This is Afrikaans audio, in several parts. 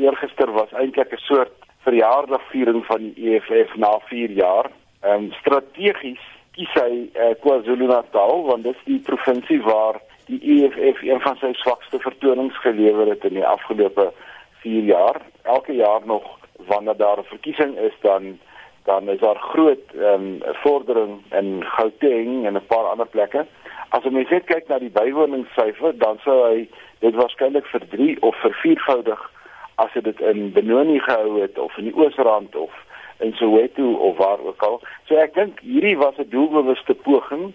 Eergister was eintlik 'n soort verjaardagviering van die EFF na 4 jaar. Ehm strategies kies hy uh, KwaZulu-Natal want dit is die provinsie waar die EFF een van sy swakste vertonings gelewer het in die afgelope 4 jaar. Elke jaar nog wanneer daar 'n verkiesing is dan dan is daar groot ehm um, vordering in Gauteng en 'n paar ander plekke. As jy net kyk na die bywoningssyfer, dan sou hy dit waarskynlik vir 3 of vir 4voudig as dit in Benoni gehou het of in die Oosrand of in Soweto of waar ook al. So ek dink hierdie was 'n doelbewuste poging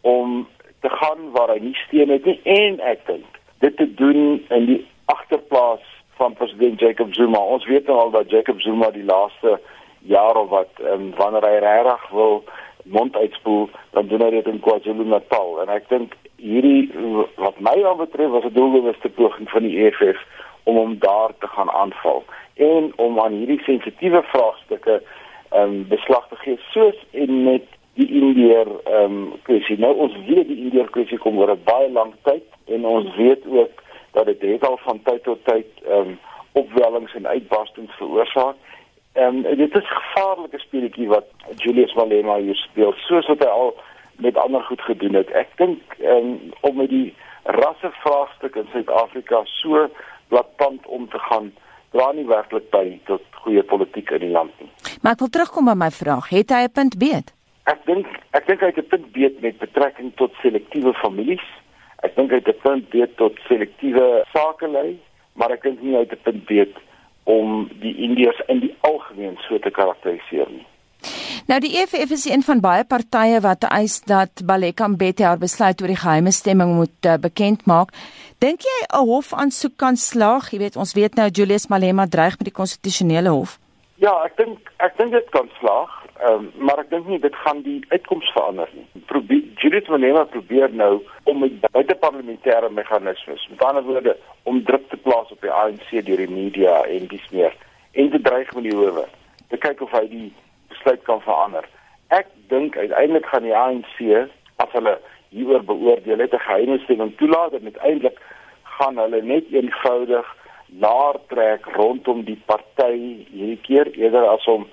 om te gaan waar hy nie steen het nie en ek dink dit te doen in die agterplaas van president Jacob Zuma. Ons weet nou al dat Jacob Zuma die laaste jaar of wat um, wanneer hy regtig wil mond uitspoel, dan doen hy dit in KwaZulu-Natal en ek dink hierdie wat my aan betref was 'n doelbewuste poging van die EFF om hom daar te gaan aanval en om aan hierdie sensitiewe vraagstukke ehm um, beslag te gee soos en met die Indiër ehm um, kwessie. Nou ons weet die Indiër kwessie kom oor 'n baie lang tyd en ons weet ook dat dit het al van tyd tot tyd ehm um, opwellings en uitbarstings veroorsaak. Ehm um, dit is 'n gevaarlike speletjie wat Julius Malema hier speel, soos wat hy al met ander goed gedoen het. Ek dink ehm um, om met die rasse vraagstuk in Suid-Afrika so om te gaan dra nie werklik by tot goeie politiek in die land nie. Maar ek wil terugkom by my vraag, het hy 'n punt beet? Ek dink ek dink hy het 'n punt beet met betrekking tot selektiewe families. Ek dink hy het 'n punt beet tot selektiewe sakelei, maar ek dink nie hy het 'n punt beet om die Indiërs in die algemeen so te karakteriseer nie. Nou die EFF is een van baie partye wat eis dat Baleka Mbete haar besluit oor die geheime stemming moet uh, bekend maak. Dink jy 'n hofaansoek kan slaag? Jy weet ons weet nou Julius Malema dreig met die konstitusionele hof. Ja, ek dink ek dink dit kan slaag, um, maar ek dink nie dit gaan die uitkoms verander nie. Probeer Julius Malema probeer nou om met buiteparlementêre meganismes, met ander woorde, om druk te plaas op die ANC deur die media en dis meer en te dreig met die howe. Te kyk of hy die besluit kan verander. Ek dink uiteindelik gaan die ANC as hulle hieroor beoordeel het 'n geheime stemming toelaat en uiteindelik gaan hulle net eenvoudig laer trek rondom die party hierdie keer eerder as om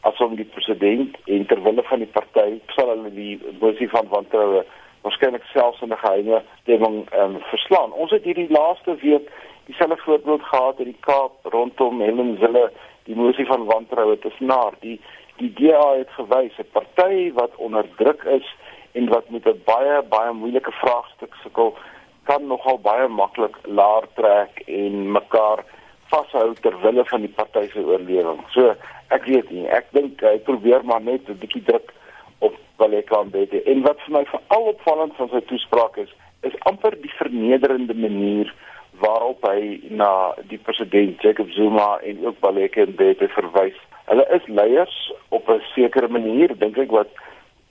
as om die president en terwille van die party sal hulle die mosie van wantroue waarskynlik selfs in 'n geheime stemming um, verslaan. Ons het hierdie laaste week dieselfde voorbeeld gehad in die Kaap rondom Helen Zille die mosie van wantroue tussen haar die die DA het gewys 'n party wat onder druk is en wat met 'n baie baie moeilike vraagstuk sukkel kan nogal baie maklik laer trek en mekaar vashou ter wille van die party se oorlewing. So ek weet nie, ek dink hy probeer maar net 'n bietjie druk op Baleka Mbete. En wat vir my veral opvallend van sy toespraak is, is amper die vernederende manier waarop hy na die president Jacob Zuma en ook Baleka Mbete verwys Hulle is leiers op 'n sekere manier, dink ek wat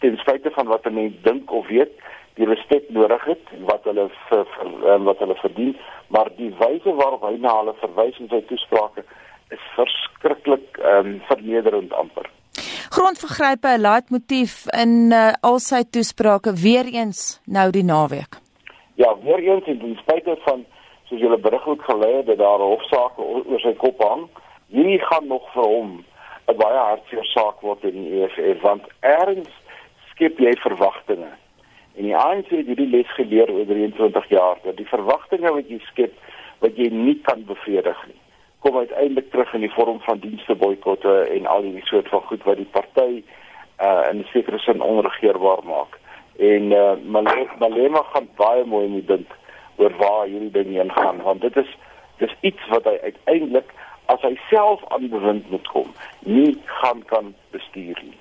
ten spyte van wat mense dink of weet, die respek nodig het wat hulle vir, vir um, wat hulle verdien, maar die wyse waarop hy na hulle verwys in sy toesprake is verskriklik ehm um, vernederend amper. Grondvergrype 'n leitmotief in uh, al sy toesprake weer eens nou die naweek. Ja, weer eens en ten spyte van soos julle berig het gelei dat daar hofsaake oor sy kop hang, hierdie gaan nog vir hom 'n baie hartseer saak word in die EFF want erns skep jy verwagtinge. En die ANC het hierdie les geleer oor 23 jaar dat die verwagtinge wat jy skep wat jy nie kan bevredig nie, kom uiteindelik terug in die vorm van dienste boikotte en al die soort van goed wat die party uh in 'n sekere sin onregeerbaar maak. En uh Malema gaan baie mooi moet dink oor waar hierdie ding heen gaan want dit is dis iets wat hy uiteindelik as hy self aan bewind moet kom, nie gaan kan bestuur nie.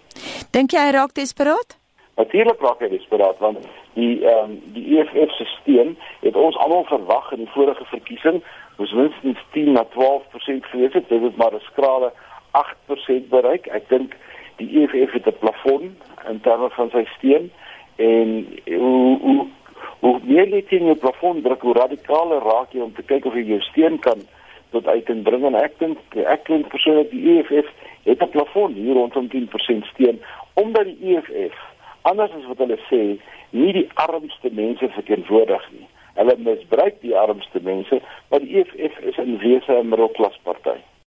Dink jy hy raak desperaat? Natuurlik raak hy desperaat want die ehm um, die EFF stelsel het ons almal verwag in die vorige verkiesing moes minstens 10 na 12% gewees het, dit het maar 'n skrale 8% bereik. Ek dink die EFF het 'n plafon in terme van sy steun en hoe hoe hoe meer jy teen jou plafon druk, hoe radikaler raak jy om te kyk of jy jou steun kan tot uit kan bring en ek dink ek dink persoonlik die EFF het 'n plafon hier rondom 10% steun omdat die EFF anders as wat hulle sê nie die armste mense verteenwoordig nie. Hulle misbruik die armste mense, maar die EFF is in wese 'n middelklasparty.